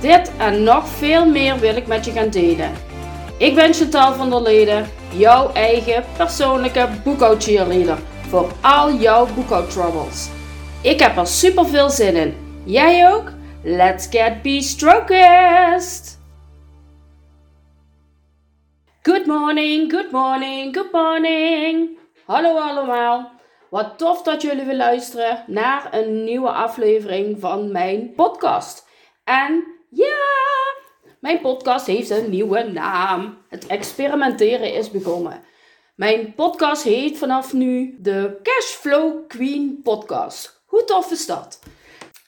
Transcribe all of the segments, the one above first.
Dit en nog veel meer wil ik met je gaan delen. Ik ben Chantal van der Leden, jouw eigen persoonlijke boekhoudcheerleader voor al jouw boekhoudtroubles. Ik heb er super veel zin in. Jij ook? Let's get be-strokest! Good morning, good morning, good morning. Hallo allemaal. Wat tof dat jullie weer luisteren naar een nieuwe aflevering van mijn podcast. En ja, mijn podcast heeft een nieuwe naam. Het experimenteren is begonnen. Mijn podcast heet vanaf nu de Cashflow Queen Podcast. Hoe tof is dat?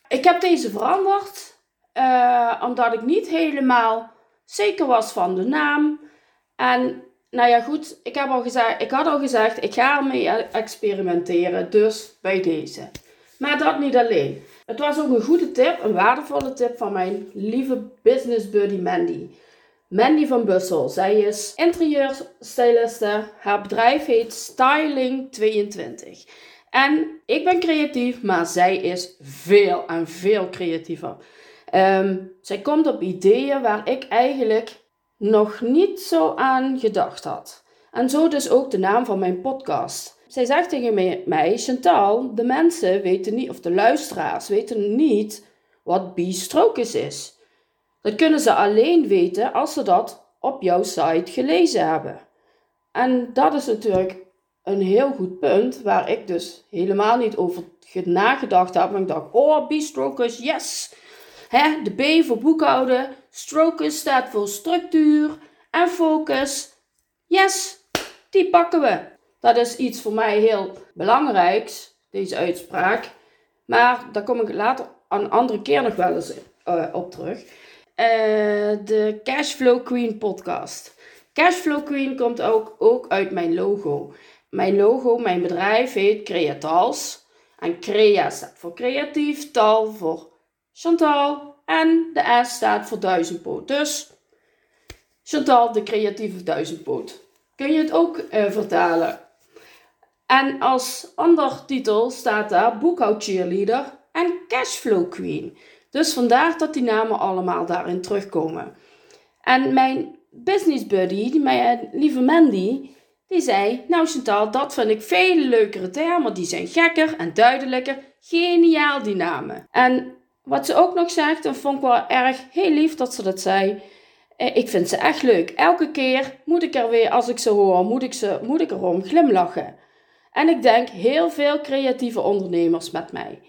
Ik heb deze veranderd uh, omdat ik niet helemaal zeker was van de naam. En nou ja, goed, ik, heb al gezegd, ik had al gezegd, ik ga ermee experimenteren. Dus bij deze. Maar dat niet alleen. Het was ook een goede tip, een waardevolle tip van mijn lieve business buddy Mandy. Mandy van Bussel. Zij is interieurstyliste. Haar bedrijf heet Styling22. En ik ben creatief, maar zij is veel en veel creatiever. Um, zij komt op ideeën waar ik eigenlijk nog niet zo aan gedacht had. En zo dus ook de naam van mijn podcast. Zij zegt tegen mij, Chantal, de mensen weten niet, of de luisteraars weten niet wat B-strokes is. Dat kunnen ze alleen weten als ze dat op jouw site gelezen hebben. En dat is natuurlijk een heel goed punt waar ik dus helemaal niet over nagedacht heb. Maar ik dacht, oh, B-strokes, yes! De B voor boekhouden, strokes staat voor structuur en focus. Yes, die pakken we. Dat is iets voor mij heel belangrijks, deze uitspraak. Maar daar kom ik later een andere keer nog wel eens uh, op terug. Uh, de Cashflow Queen podcast. Cashflow Queen komt ook, ook uit mijn logo. Mijn logo, mijn bedrijf heet Creatals. En Crea staat voor creatief, tal voor Chantal en de S staat voor duizendpoot. Dus Chantal, de creatieve duizendpoot. Kun je het ook uh, vertalen? En als ander titel staat daar boekhoud cheerleader en cashflow queen. Dus vandaar dat die namen allemaal daarin terugkomen. En mijn business buddy, mijn lieve Mandy, die zei: Nou Chantal, dat vind ik veel leukere termen. Die zijn gekker en duidelijker. Geniaal die namen. En wat ze ook nog zegt, en vond ik wel erg heel lief dat ze dat zei. Eh, ik vind ze echt leuk. Elke keer moet ik er weer, als ik ze hoor, moet ik, ze, moet ik erom glimlachen. En ik denk heel veel creatieve ondernemers met mij.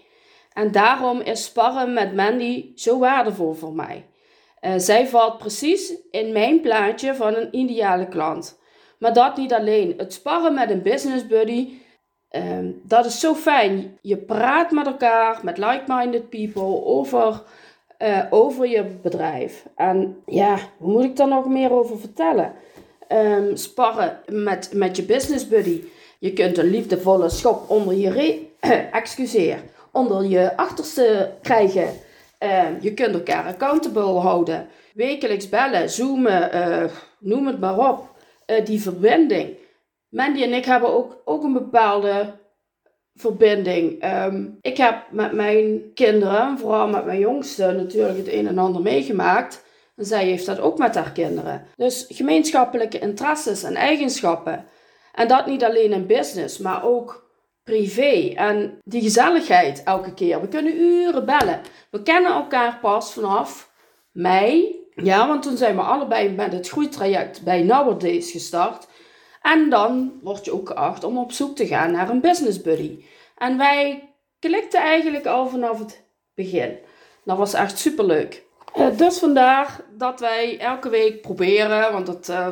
En daarom is sparren met Mandy zo waardevol voor mij. Uh, zij valt precies in mijn plaatje van een ideale klant. Maar dat niet alleen. Het sparren met een business buddy, uh, dat is zo fijn. Je praat met elkaar, met like-minded people, over, uh, over je bedrijf. En ja, hoe moet ik daar nog meer over vertellen? Um, sparren met, met je business buddy. Je kunt een liefdevolle schop onder je, excuseer, onder je achterste krijgen. Uh, je kunt elkaar accountable houden. Wekelijks bellen, zoomen, uh, noem het maar op. Uh, die verbinding. Mandy en ik hebben ook, ook een bepaalde verbinding. Um, ik heb met mijn kinderen, vooral met mijn jongste, natuurlijk het een en ander meegemaakt. En zij heeft dat ook met haar kinderen. Dus gemeenschappelijke interesses en eigenschappen. En dat niet alleen in business, maar ook privé. En die gezelligheid elke keer. We kunnen uren bellen. We kennen elkaar pas vanaf mei. Ja, want toen zijn we allebei met het groeitraject bij Nowadays gestart. En dan word je ook geacht om op zoek te gaan naar een business buddy. En wij klikten eigenlijk al vanaf het begin. Dat was echt superleuk. Uh, dus vandaar dat wij elke week proberen, want uh,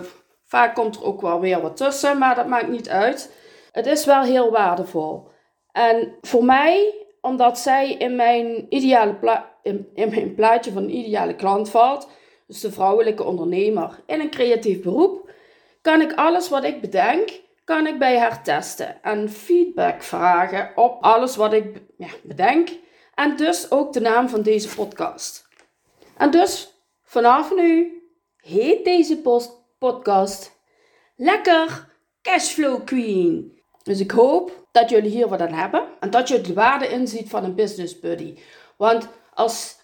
Vaak komt er ook wel weer wat tussen, maar dat maakt niet uit. Het is wel heel waardevol. En voor mij omdat zij in mijn, ideale in, in mijn plaatje van ideale klant valt, dus de vrouwelijke ondernemer in een creatief beroep, kan ik alles wat ik bedenk, kan ik bij haar testen en feedback vragen op alles wat ik ja, bedenk en dus ook de naam van deze podcast. En dus vanaf nu heet deze podcast Lekker Cashflow Queen. Dus ik hoop dat jullie hier wat aan hebben en dat je de waarde inziet van een business buddy. Want als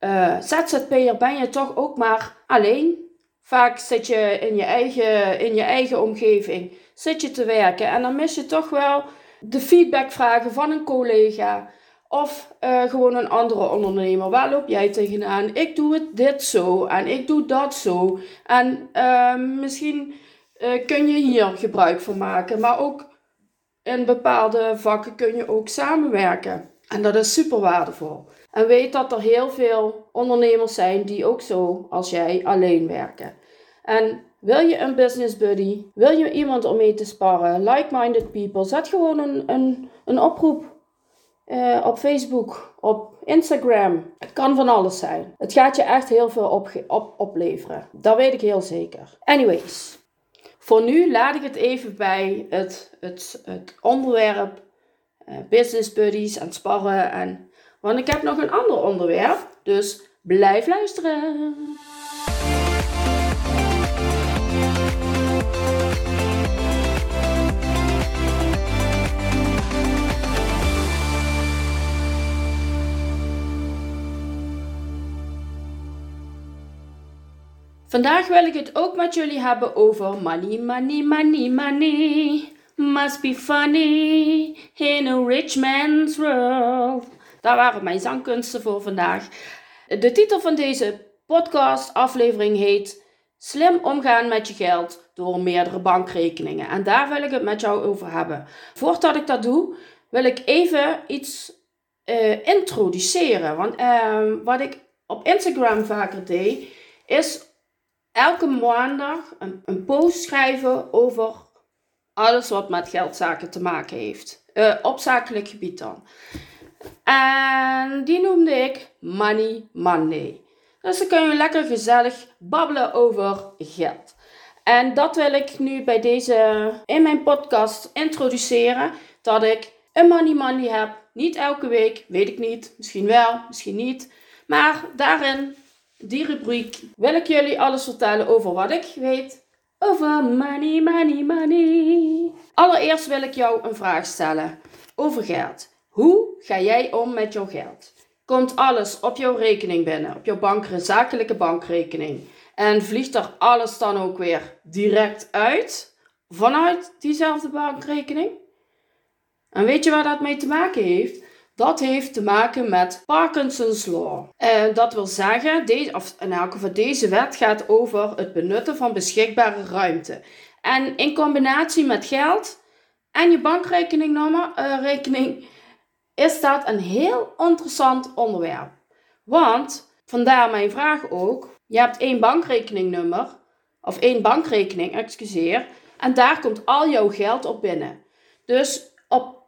uh, ZZP'er ben je toch ook maar alleen. Vaak zit je in je, eigen, in je eigen omgeving zit je te werken en dan mis je toch wel de feedbackvragen van een collega of uh, gewoon een andere ondernemer. Waar loop jij tegenaan? Ik doe het dit zo en ik doe dat zo. En uh, misschien uh, kun je hier gebruik van maken, maar ook in bepaalde vakken kun je ook samenwerken. En dat is super waardevol. En weet dat er heel veel ondernemers zijn die ook zo als jij alleen werken. En wil je een business buddy? Wil je iemand om mee te sparren? Like-minded people? Zet gewoon een, een, een oproep uh, op Facebook, op Instagram. Het kan van alles zijn. Het gaat je echt heel veel op, op, opleveren. Dat weet ik heel zeker. Anyways, voor nu laat ik het even bij het, het, het onderwerp uh, business buddies en sparren. En, want ik heb nog een ander onderwerp. Dus blijf luisteren. Vandaag wil ik het ook met jullie hebben over money, money, money, money. Must be funny in a rich man's world. Daar waren mijn zangkunsten voor vandaag. De titel van deze podcast aflevering heet Slim omgaan met je geld door meerdere bankrekeningen. En daar wil ik het met jou over hebben. Voordat ik dat doe, wil ik even iets uh, introduceren. Want uh, wat ik op Instagram vaker deed, is elke maandag een, een post schrijven over alles wat met geldzaken te maken heeft. Uh, op zakelijk gebied dan. En die noemde ik Money Monday. Dus dan kun je lekker gezellig babbelen over geld. En dat wil ik nu bij deze in mijn podcast introduceren. Dat ik een Money Monday heb. Niet elke week, weet ik niet. Misschien wel, misschien niet. Maar daarin die rubriek wil ik jullie alles vertellen over wat ik weet over money, money, money. Allereerst wil ik jou een vraag stellen over geld. Hoe ga jij om met jouw geld? Komt alles op jouw rekening binnen, op jouw bank, zakelijke bankrekening? En vliegt er alles dan ook weer direct uit vanuit diezelfde bankrekening? En weet je waar dat mee te maken heeft? Dat heeft te maken met Parkinson's Law. En dat wil zeggen, deze, of in elk geval deze wet gaat over het benutten van beschikbare ruimte. En in combinatie met geld en je bankrekeningnummer, uh, rekening, is dat een heel interessant onderwerp. Want, vandaar mijn vraag ook, je hebt één bankrekeningnummer, of één bankrekening, excuseer, en daar komt al jouw geld op binnen. Dus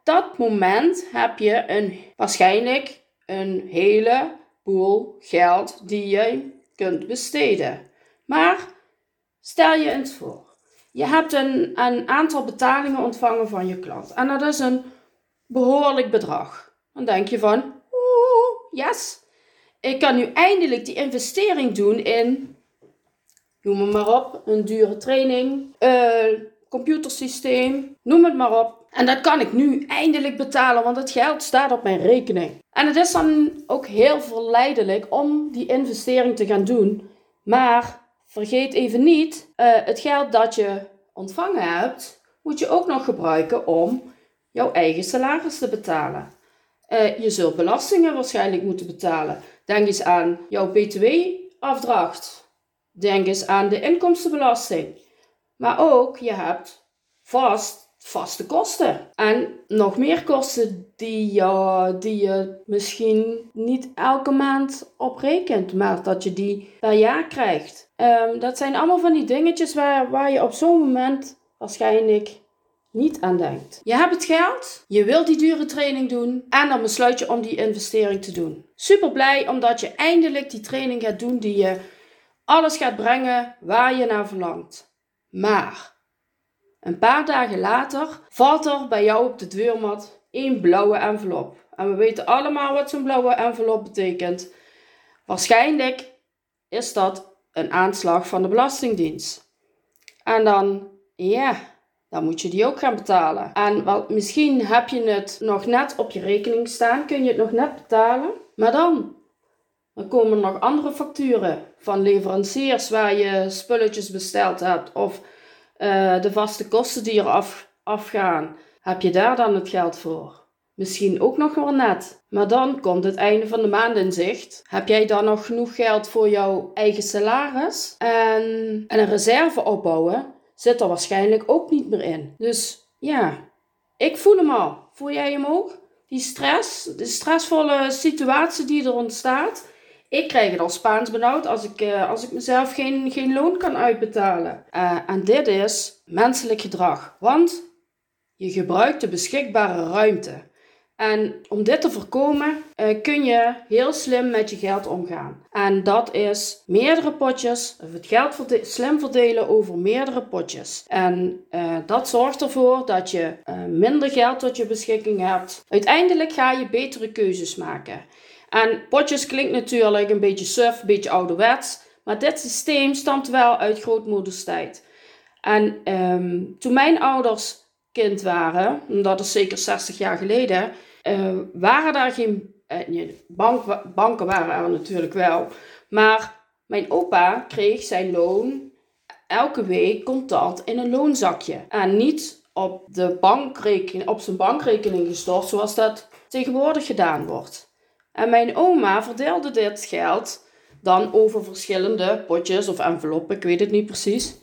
dat moment heb je een, waarschijnlijk een heleboel geld die je kunt besteden. Maar stel je eens voor, je hebt een, een aantal betalingen ontvangen van je klant en dat is een behoorlijk bedrag. Dan denk je van, oeh, yes, ik kan nu eindelijk die investering doen in, noem het maar op, een dure training, een computersysteem, noem het maar op. En dat kan ik nu eindelijk betalen, want het geld staat op mijn rekening. En het is dan ook heel verleidelijk om die investering te gaan doen. Maar vergeet even niet, uh, het geld dat je ontvangen hebt, moet je ook nog gebruiken om jouw eigen salaris te betalen. Uh, je zult belastingen waarschijnlijk moeten betalen. Denk eens aan jouw btw-afdracht. Denk eens aan de inkomstenbelasting. Maar ook, je hebt vast vaste kosten. En nog meer kosten die je, die je misschien niet elke maand oprekent, maar dat je die per jaar krijgt. Um, dat zijn allemaal van die dingetjes waar, waar je op zo'n moment waarschijnlijk niet aan denkt. Je hebt het geld, je wilt die dure training doen en dan besluit je om die investering te doen. Super blij omdat je eindelijk die training gaat doen die je alles gaat brengen waar je naar verlangt. Maar een paar dagen later valt er bij jou op de deurmat één blauwe envelop. En we weten allemaal wat zo'n blauwe envelop betekent. Waarschijnlijk is dat een aanslag van de Belastingdienst. En dan, ja, dan moet je die ook gaan betalen. En wel, misschien heb je het nog net op je rekening staan, kun je het nog net betalen. Maar dan, dan komen nog andere facturen van leveranciers waar je spulletjes besteld hebt. Of uh, de vaste kosten die er af, afgaan. Heb je daar dan het geld voor? Misschien ook nog wel net. Maar dan komt het einde van de maand in zicht. Heb jij dan nog genoeg geld voor jouw eigen salaris? En, en een reserve opbouwen zit er waarschijnlijk ook niet meer in. Dus ja, ik voel hem al. Voel jij hem ook? Die stress, de stressvolle situatie die er ontstaat. Ik krijg het al Spaans benauwd als ik, uh, als ik mezelf geen, geen loon kan uitbetalen. Uh, en dit is menselijk gedrag. Want je gebruikt de beschikbare ruimte. En om dit te voorkomen uh, kun je heel slim met je geld omgaan. En dat is meerdere potjes, of het geld slim verdelen over meerdere potjes. En dat zorgt ervoor dat je minder geld tot je beschikking hebt. Uiteindelijk ga je betere keuzes maken. En potjes klinkt natuurlijk een beetje suf, een beetje ouderwets. Maar dit systeem stamt wel uit grootmoeders tijd. En um, toen mijn ouders kind waren, dat is zeker 60 jaar geleden, uh, waren daar geen. Bank, banken waren er natuurlijk wel. Maar mijn opa kreeg zijn loon elke week contant in een loonzakje. En niet op, de bankrekening, op zijn bankrekening gestort zoals dat tegenwoordig gedaan wordt. En mijn oma verdeelde dit geld dan over verschillende potjes of enveloppen, ik weet het niet precies.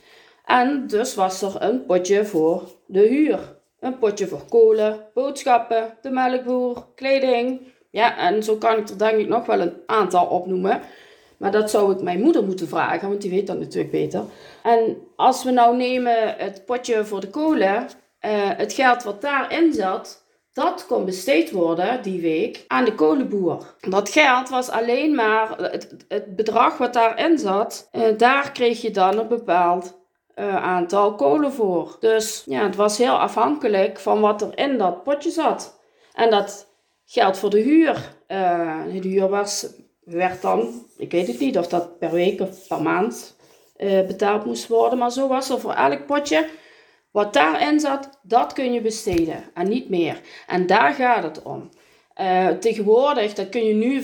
En dus was er een potje voor de huur. Een potje voor kolen, boodschappen, de melkboer, kleding. Ja, en zo kan ik er denk ik nog wel een aantal opnoemen. Maar dat zou ik mijn moeder moeten vragen, want die weet dat natuurlijk beter. En als we nou nemen het potje voor de kolen, uh, het geld wat daarin zat, dat kon besteed worden die week aan de kolenboer. Dat geld was alleen maar het, het bedrag wat daarin zat, uh, daar kreeg je dan een bepaald uh, aantal kolen voor. Dus ja, het was heel afhankelijk van wat er in dat potje zat. En dat geldt voor de huur. Uh, de huur was, werd dan, ik weet het niet of dat per week of per maand betaald moest worden, maar zo was er voor elk potje. Wat daarin zat, dat kun je besteden en niet meer. En daar gaat het om. tegenwoordig, dat kun je nu,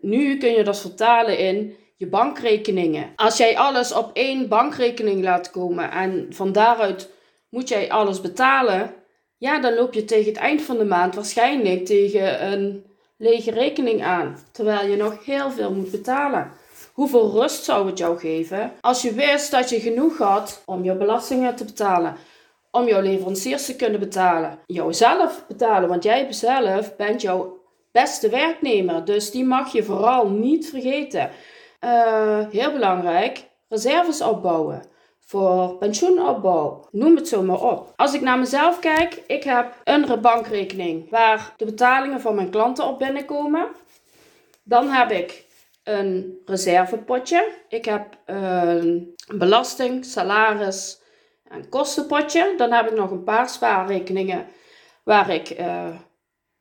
nu kun je dat vertalen in je bankrekeningen. Als jij alles op één bankrekening laat komen en van daaruit moet jij alles betalen, ja, dan loop je tegen het eind van de maand waarschijnlijk tegen een lege rekening aan, terwijl je nog heel veel moet betalen. Hoeveel rust zou het jou geven als je wist dat je genoeg had om je belastingen te betalen, om jouw leveranciers te kunnen betalen, jouzelf betalen, want jij zelf bent jouw beste werknemer, dus die mag je vooral niet vergeten. Uh, heel belangrijk, reserves opbouwen. Voor pensioenopbouw. Noem het zo maar op. Als ik naar mezelf kijk, ik heb een bankrekening waar de betalingen van mijn klanten op binnenkomen. Dan heb ik een reservepotje. Ik heb een belasting, salaris en kostenpotje. Dan heb ik nog een paar spaarrekeningen waar ik uh,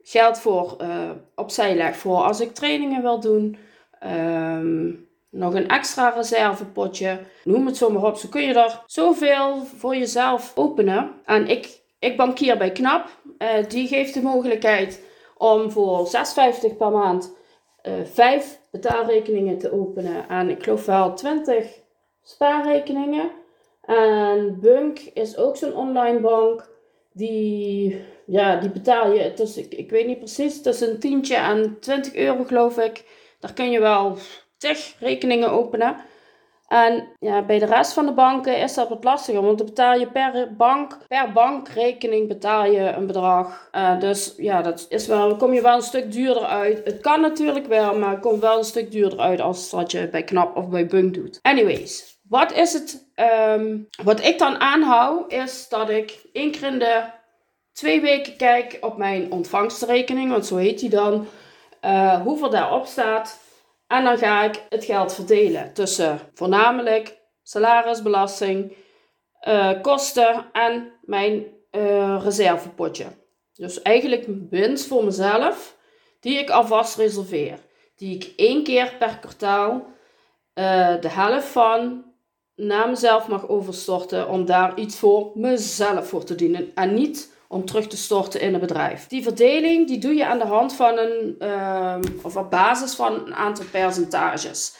geld voor uh, opzij leg voor als ik trainingen wil doen. Um, nog een extra reservepotje, noem het zo maar op. Zo kun je er zoveel voor jezelf openen. En ik, ik bankier bij KNAP. Uh, die geeft de mogelijkheid om voor 6,50 per maand eh, 5 betaalrekeningen te openen. En ik geloof wel 20 spaarrekeningen. En Bunk is ook zo'n online bank. Die, ja, die betaal je, tussen, ik, ik weet niet precies, tussen een tientje en 20 euro geloof ik. Daar kun je wel tig rekeningen openen. En ja, bij de rest van de banken is dat wat lastiger, want dan betaal je per bank, per bankrekening betaal je een bedrag. Uh, dus ja, dat is wel, kom je wel een stuk duurder uit. Het kan natuurlijk wel, maar het komt wel een stuk duurder uit als dat je bij Knap of bij Bunk doet. Anyways, wat is het, um, wat ik dan aanhoud, is dat ik één keer in de twee weken kijk op mijn ontvangstrekening, want zo heet die dan, uh, hoeveel daarop staat. En dan ga ik het geld verdelen tussen voornamelijk salarisbelasting, uh, kosten en mijn uh, reservepotje. Dus eigenlijk winst voor mezelf, die ik alvast reserveer. Die ik één keer per kwartaal de helft van naar mezelf mag overstorten om daar iets voor mezelf voor te dienen. En niet om terug te storten in een bedrijf. Die verdeling die doe je aan de hand van een, ehm, of op basis van een aantal percentages.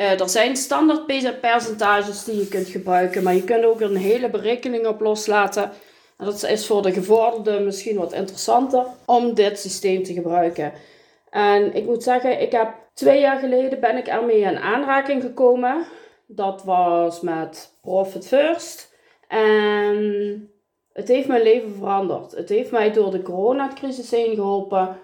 Uh, er zijn standaard percentages die je kunt gebruiken, maar je kunt ook een hele berekening op loslaten. En dat is voor de gevorderden misschien wat interessanter om dit systeem te gebruiken. En ik moet zeggen, ik heb twee jaar geleden ben ik ermee in aanraking gekomen. Dat was met Profit First. En het heeft mijn leven veranderd. Het heeft mij door de coronacrisis heen geholpen.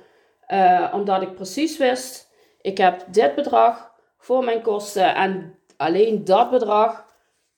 Uh, omdat ik precies wist, ik heb dit bedrag voor mijn kosten. En alleen dat bedrag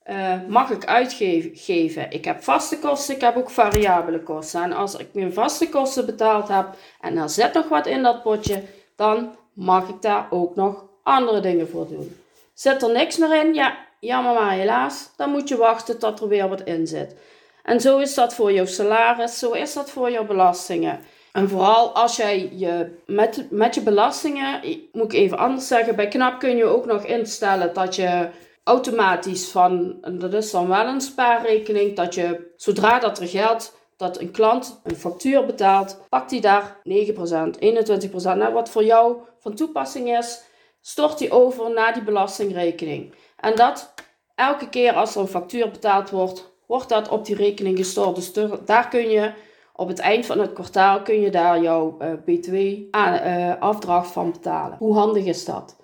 uh, mag ik uitgeven. Ik heb vaste kosten, ik heb ook variabele kosten. En als ik mijn vaste kosten betaald heb en er zit nog wat in dat potje, dan mag ik daar ook nog andere dingen voor doen. Zit er niks meer in? Ja, jammer maar helaas. Dan moet je wachten tot er weer wat in zit. En zo is dat voor jouw salaris, zo is dat voor jouw belastingen. En vooral als jij je met, met je belastingen, moet ik even anders zeggen, bij KNAP kun je ook nog instellen dat je automatisch van, dat is dan wel een spaarrekening, dat je zodra dat er geld, dat een klant een factuur betaalt, pakt hij daar 9%, 21%, nou, wat voor jou van toepassing is, stort hij over naar die belastingrekening. En dat elke keer als er een factuur betaald wordt, wordt dat op die rekening gestort. Dus daar kun je op het eind van het kwartaal kun je daar jouw uh, btw aan, uh, afdracht van betalen. Hoe handig is dat?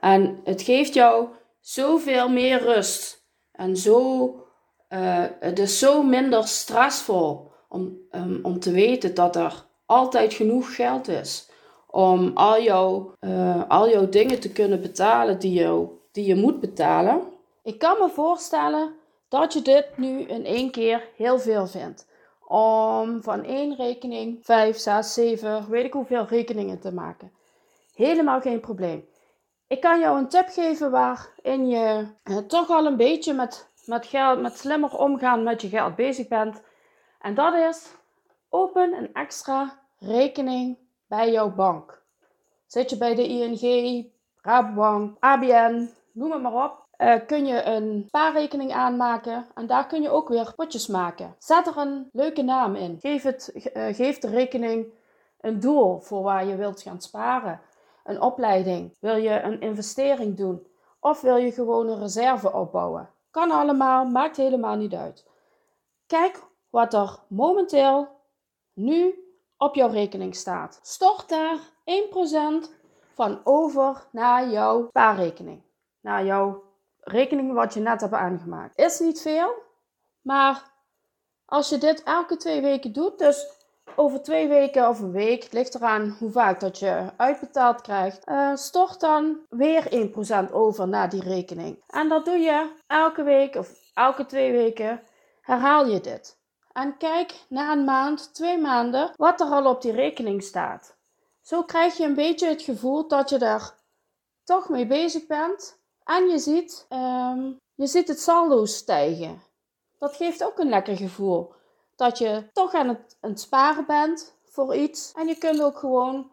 En het geeft jou zoveel meer rust. En zo, het is zo minder stressvol om, om te weten dat er altijd genoeg geld is. Om al jouw, al jouw dingen te kunnen betalen die je, die je moet betalen. Ik kan me voorstellen dat je dit nu in één keer heel veel vindt. Om van één rekening 5, 6, 7, weet ik hoeveel rekeningen te maken. Helemaal geen probleem. Ik kan jou een tip geven waarin je eh, toch al een beetje met, met, geld, met slimmer omgaan met je geld bezig bent. En dat is, open een extra rekening bij jouw bank. Zit je bij de ING, Rabobank, ABN, noem het maar op. Uh, kun je een spaarrekening aanmaken en daar kun je ook weer potjes maken. Zet er een leuke naam in. Geef, het, uh, geef de rekening een doel voor waar je wilt gaan sparen. Een opleiding. Wil je een investering doen? Of wil je gewoon een reserve opbouwen? Kan allemaal, maakt helemaal niet uit. Kijk wat er momenteel nu op jouw rekening staat. Stort daar 1% van over naar jouw spaarrekening. Naar jouw rekening wat je net hebt aangemaakt. Is niet veel, maar als je dit elke twee weken doet, dus over twee weken of een week, het ligt eraan hoe vaak dat je uitbetaald krijgt, uh, stort dan weer 1% over naar die rekening. En dat doe je elke week of elke twee weken, herhaal je dit. En kijk na een maand, twee maanden, wat er al op die rekening staat. Zo krijg je een beetje het gevoel dat je daar toch mee bezig bent en je ziet, um, je ziet het saldo stijgen. Dat geeft ook een lekker gevoel. Dat je toch aan het, sparen bent voor iets. En je kunt ook gewoon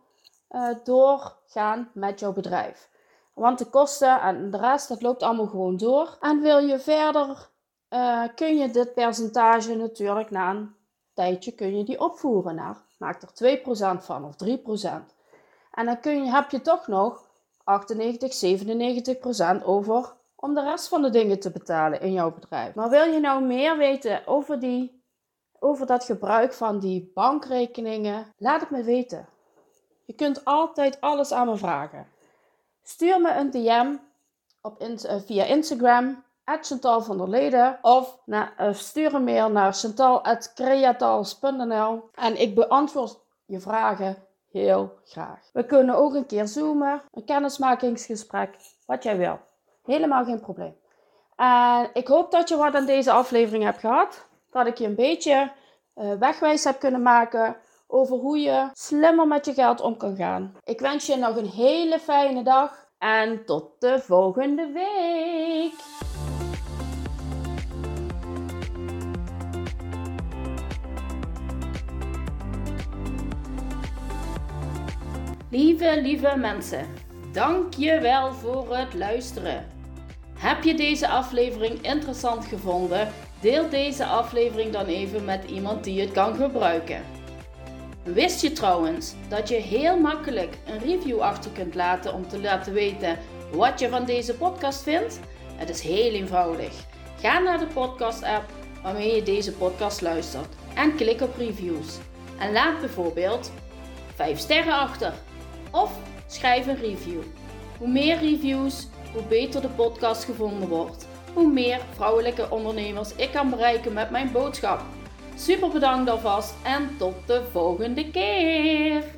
uh, doorgaan met jouw bedrijf. Want de kosten en de rest, dat loopt allemaal gewoon door. En wil je verder, uh, kun je dit percentage natuurlijk na een tijdje kun je die opvoeren naar. Maak er 2% van of 3%. En dan kun je, heb je toch nog 98, 97 procent over om de rest van de dingen te betalen in jouw bedrijf. Maar wil je nou meer weten over, die, over dat gebruik van die bankrekeningen? Laat het me weten. Je kunt altijd alles aan me vragen. Stuur me een DM op uh, via Instagram, Chantal van der Leden, of na, uh, stuur een mail naar chantal.creatals.nl en ik beantwoord je vragen heel graag. We kunnen ook een keer zoomen, een kennismakingsgesprek, wat jij wil. Helemaal geen probleem. En ik hoop dat je wat aan deze aflevering hebt gehad. Dat ik je een beetje uh, wegwijs heb kunnen maken over hoe je slimmer met je geld om kan gaan. Ik wens je nog een hele fijne dag en tot de volgende week. Lieve, lieve mensen, dank je wel voor het luisteren. Heb je deze aflevering interessant gevonden? Deel deze aflevering dan even met iemand die het kan gebruiken. Wist je trouwens dat je heel makkelijk een review achter kunt laten om te laten weten wat je van deze podcast vindt? Het is heel eenvoudig. Ga naar de podcast-app waarmee je deze podcast luistert en klik op reviews. En laat bijvoorbeeld 5 sterren achter of schrijf een review. Hoe meer reviews, hoe beter de podcast gevonden wordt. Hoe meer vrouwelijke ondernemers ik kan bereiken met mijn boodschap. Super bedankt alvast en tot de volgende keer!